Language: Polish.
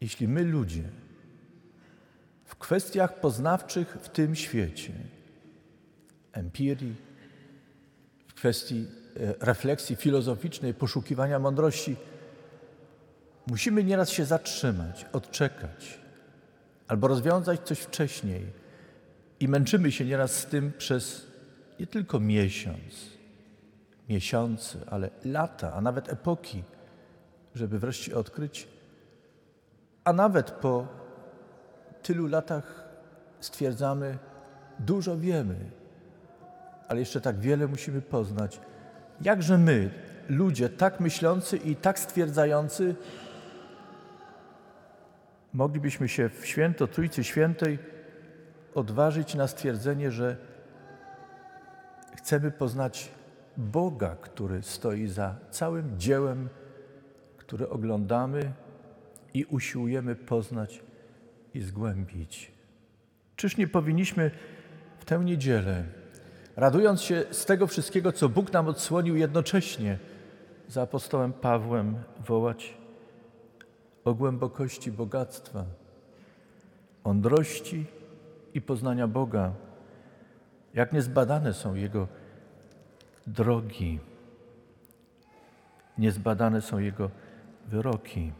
jeśli my ludzie w kwestiach poznawczych w tym świecie, empirii, w kwestii e, refleksji filozoficznej, poszukiwania mądrości, musimy nieraz się zatrzymać, odczekać albo rozwiązać coś wcześniej i męczymy się nieraz z tym przez nie tylko miesiąc, miesiące, ale lata, a nawet epoki, żeby wreszcie odkryć, a nawet po tylu latach stwierdzamy, dużo wiemy, ale jeszcze tak wiele musimy poznać. Jakże my, ludzie tak myślący i tak stwierdzający, moglibyśmy się w święto Trójcy Świętej odważyć na stwierdzenie, że chcemy poznać Boga, który stoi za całym dziełem, które oglądamy i usiłujemy poznać i zgłębić. Czyż nie powinniśmy w tę niedzielę, radując się z tego wszystkiego, co Bóg nam odsłonił, jednocześnie za apostołem Pawłem wołać o głębokości bogactwa, mądrości i poznania Boga, jak niezbadane są Jego drogi, niezbadane są Jego wyroki.